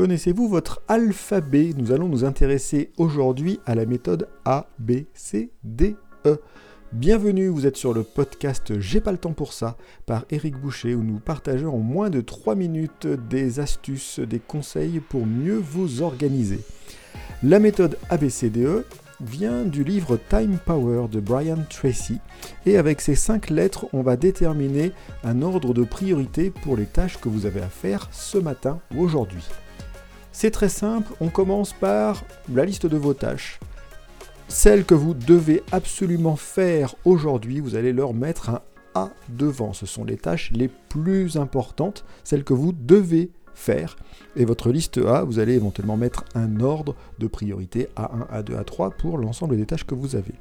Connaissez-vous votre alphabet? Nous allons nous intéresser aujourd'hui à la méthode A, B, C, D, E. Bienvenue, vous êtes sur le podcast J'ai pas le temps pour ça par Eric Boucher où nous partageons en moins de 3 minutes des astuces, des conseils pour mieux vous organiser. La méthode ABCDE vient du livre Time Power de Brian Tracy et avec ces 5 lettres on va déterminer un ordre de priorité pour les tâches que vous avez à faire ce matin ou aujourd'hui. C'est très simple, on commence par la liste de vos tâches. Celles que vous devez absolument faire aujourd'hui, vous allez leur mettre un A devant. Ce sont les tâches les plus importantes, celles que vous devez faire. Et votre liste A, vous allez éventuellement mettre un ordre de priorité A1, A2, A3 pour l'ensemble des tâches que vous avez.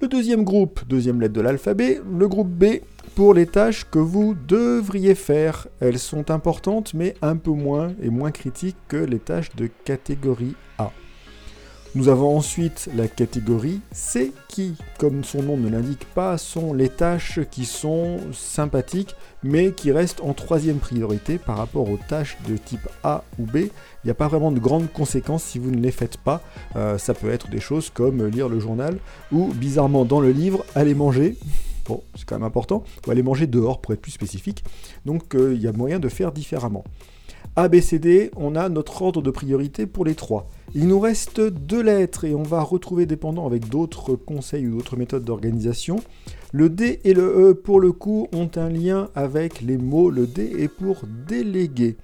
Le deuxième groupe, deuxième lettre de l'alphabet, le groupe B, pour les tâches que vous devriez faire. Elles sont importantes, mais un peu moins et moins critiques que les tâches de catégorie A. Nous avons ensuite la catégorie C qui, comme son nom ne l'indique pas, sont les tâches qui sont sympathiques mais qui restent en troisième priorité par rapport aux tâches de type A ou B. Il n'y a pas vraiment de grandes conséquences si vous ne les faites pas. Euh, ça peut être des choses comme lire le journal ou bizarrement dans le livre aller manger. Bon, c'est quand même important. Ou aller manger dehors pour être plus spécifique. Donc euh, il y a moyen de faire différemment. A, B, C, D, on a notre ordre de priorité pour les trois. Il nous reste deux lettres et on va retrouver dépendant avec d'autres conseils ou d'autres méthodes d'organisation. Le D et le E, pour le coup, ont un lien avec les mots. Le D est pour déléguer.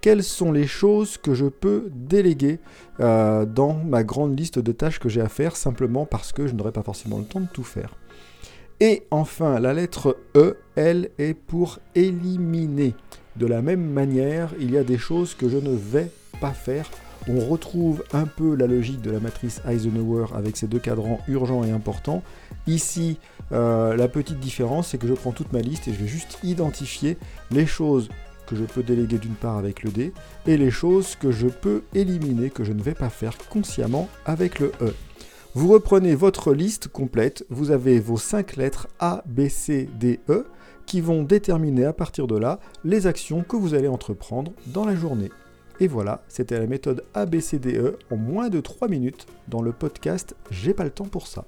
Quelles sont les choses que je peux déléguer euh, dans ma grande liste de tâches que j'ai à faire simplement parce que je n'aurai pas forcément le temps de tout faire? Et enfin, la lettre E, elle, est pour éliminer. De la même manière, il y a des choses que je ne vais pas faire. On retrouve un peu la logique de la matrice Eisenhower avec ses deux cadrans urgents et importants. Ici, euh, la petite différence, c'est que je prends toute ma liste et je vais juste identifier les choses que je peux déléguer d'une part avec le D et les choses que je peux éliminer, que je ne vais pas faire consciemment avec le E. Vous reprenez votre liste complète, vous avez vos 5 lettres A, B, C, D, E qui vont déterminer à partir de là les actions que vous allez entreprendre dans la journée. Et voilà, c'était la méthode ABCDE en moins de 3 minutes dans le podcast J'ai pas le temps pour ça.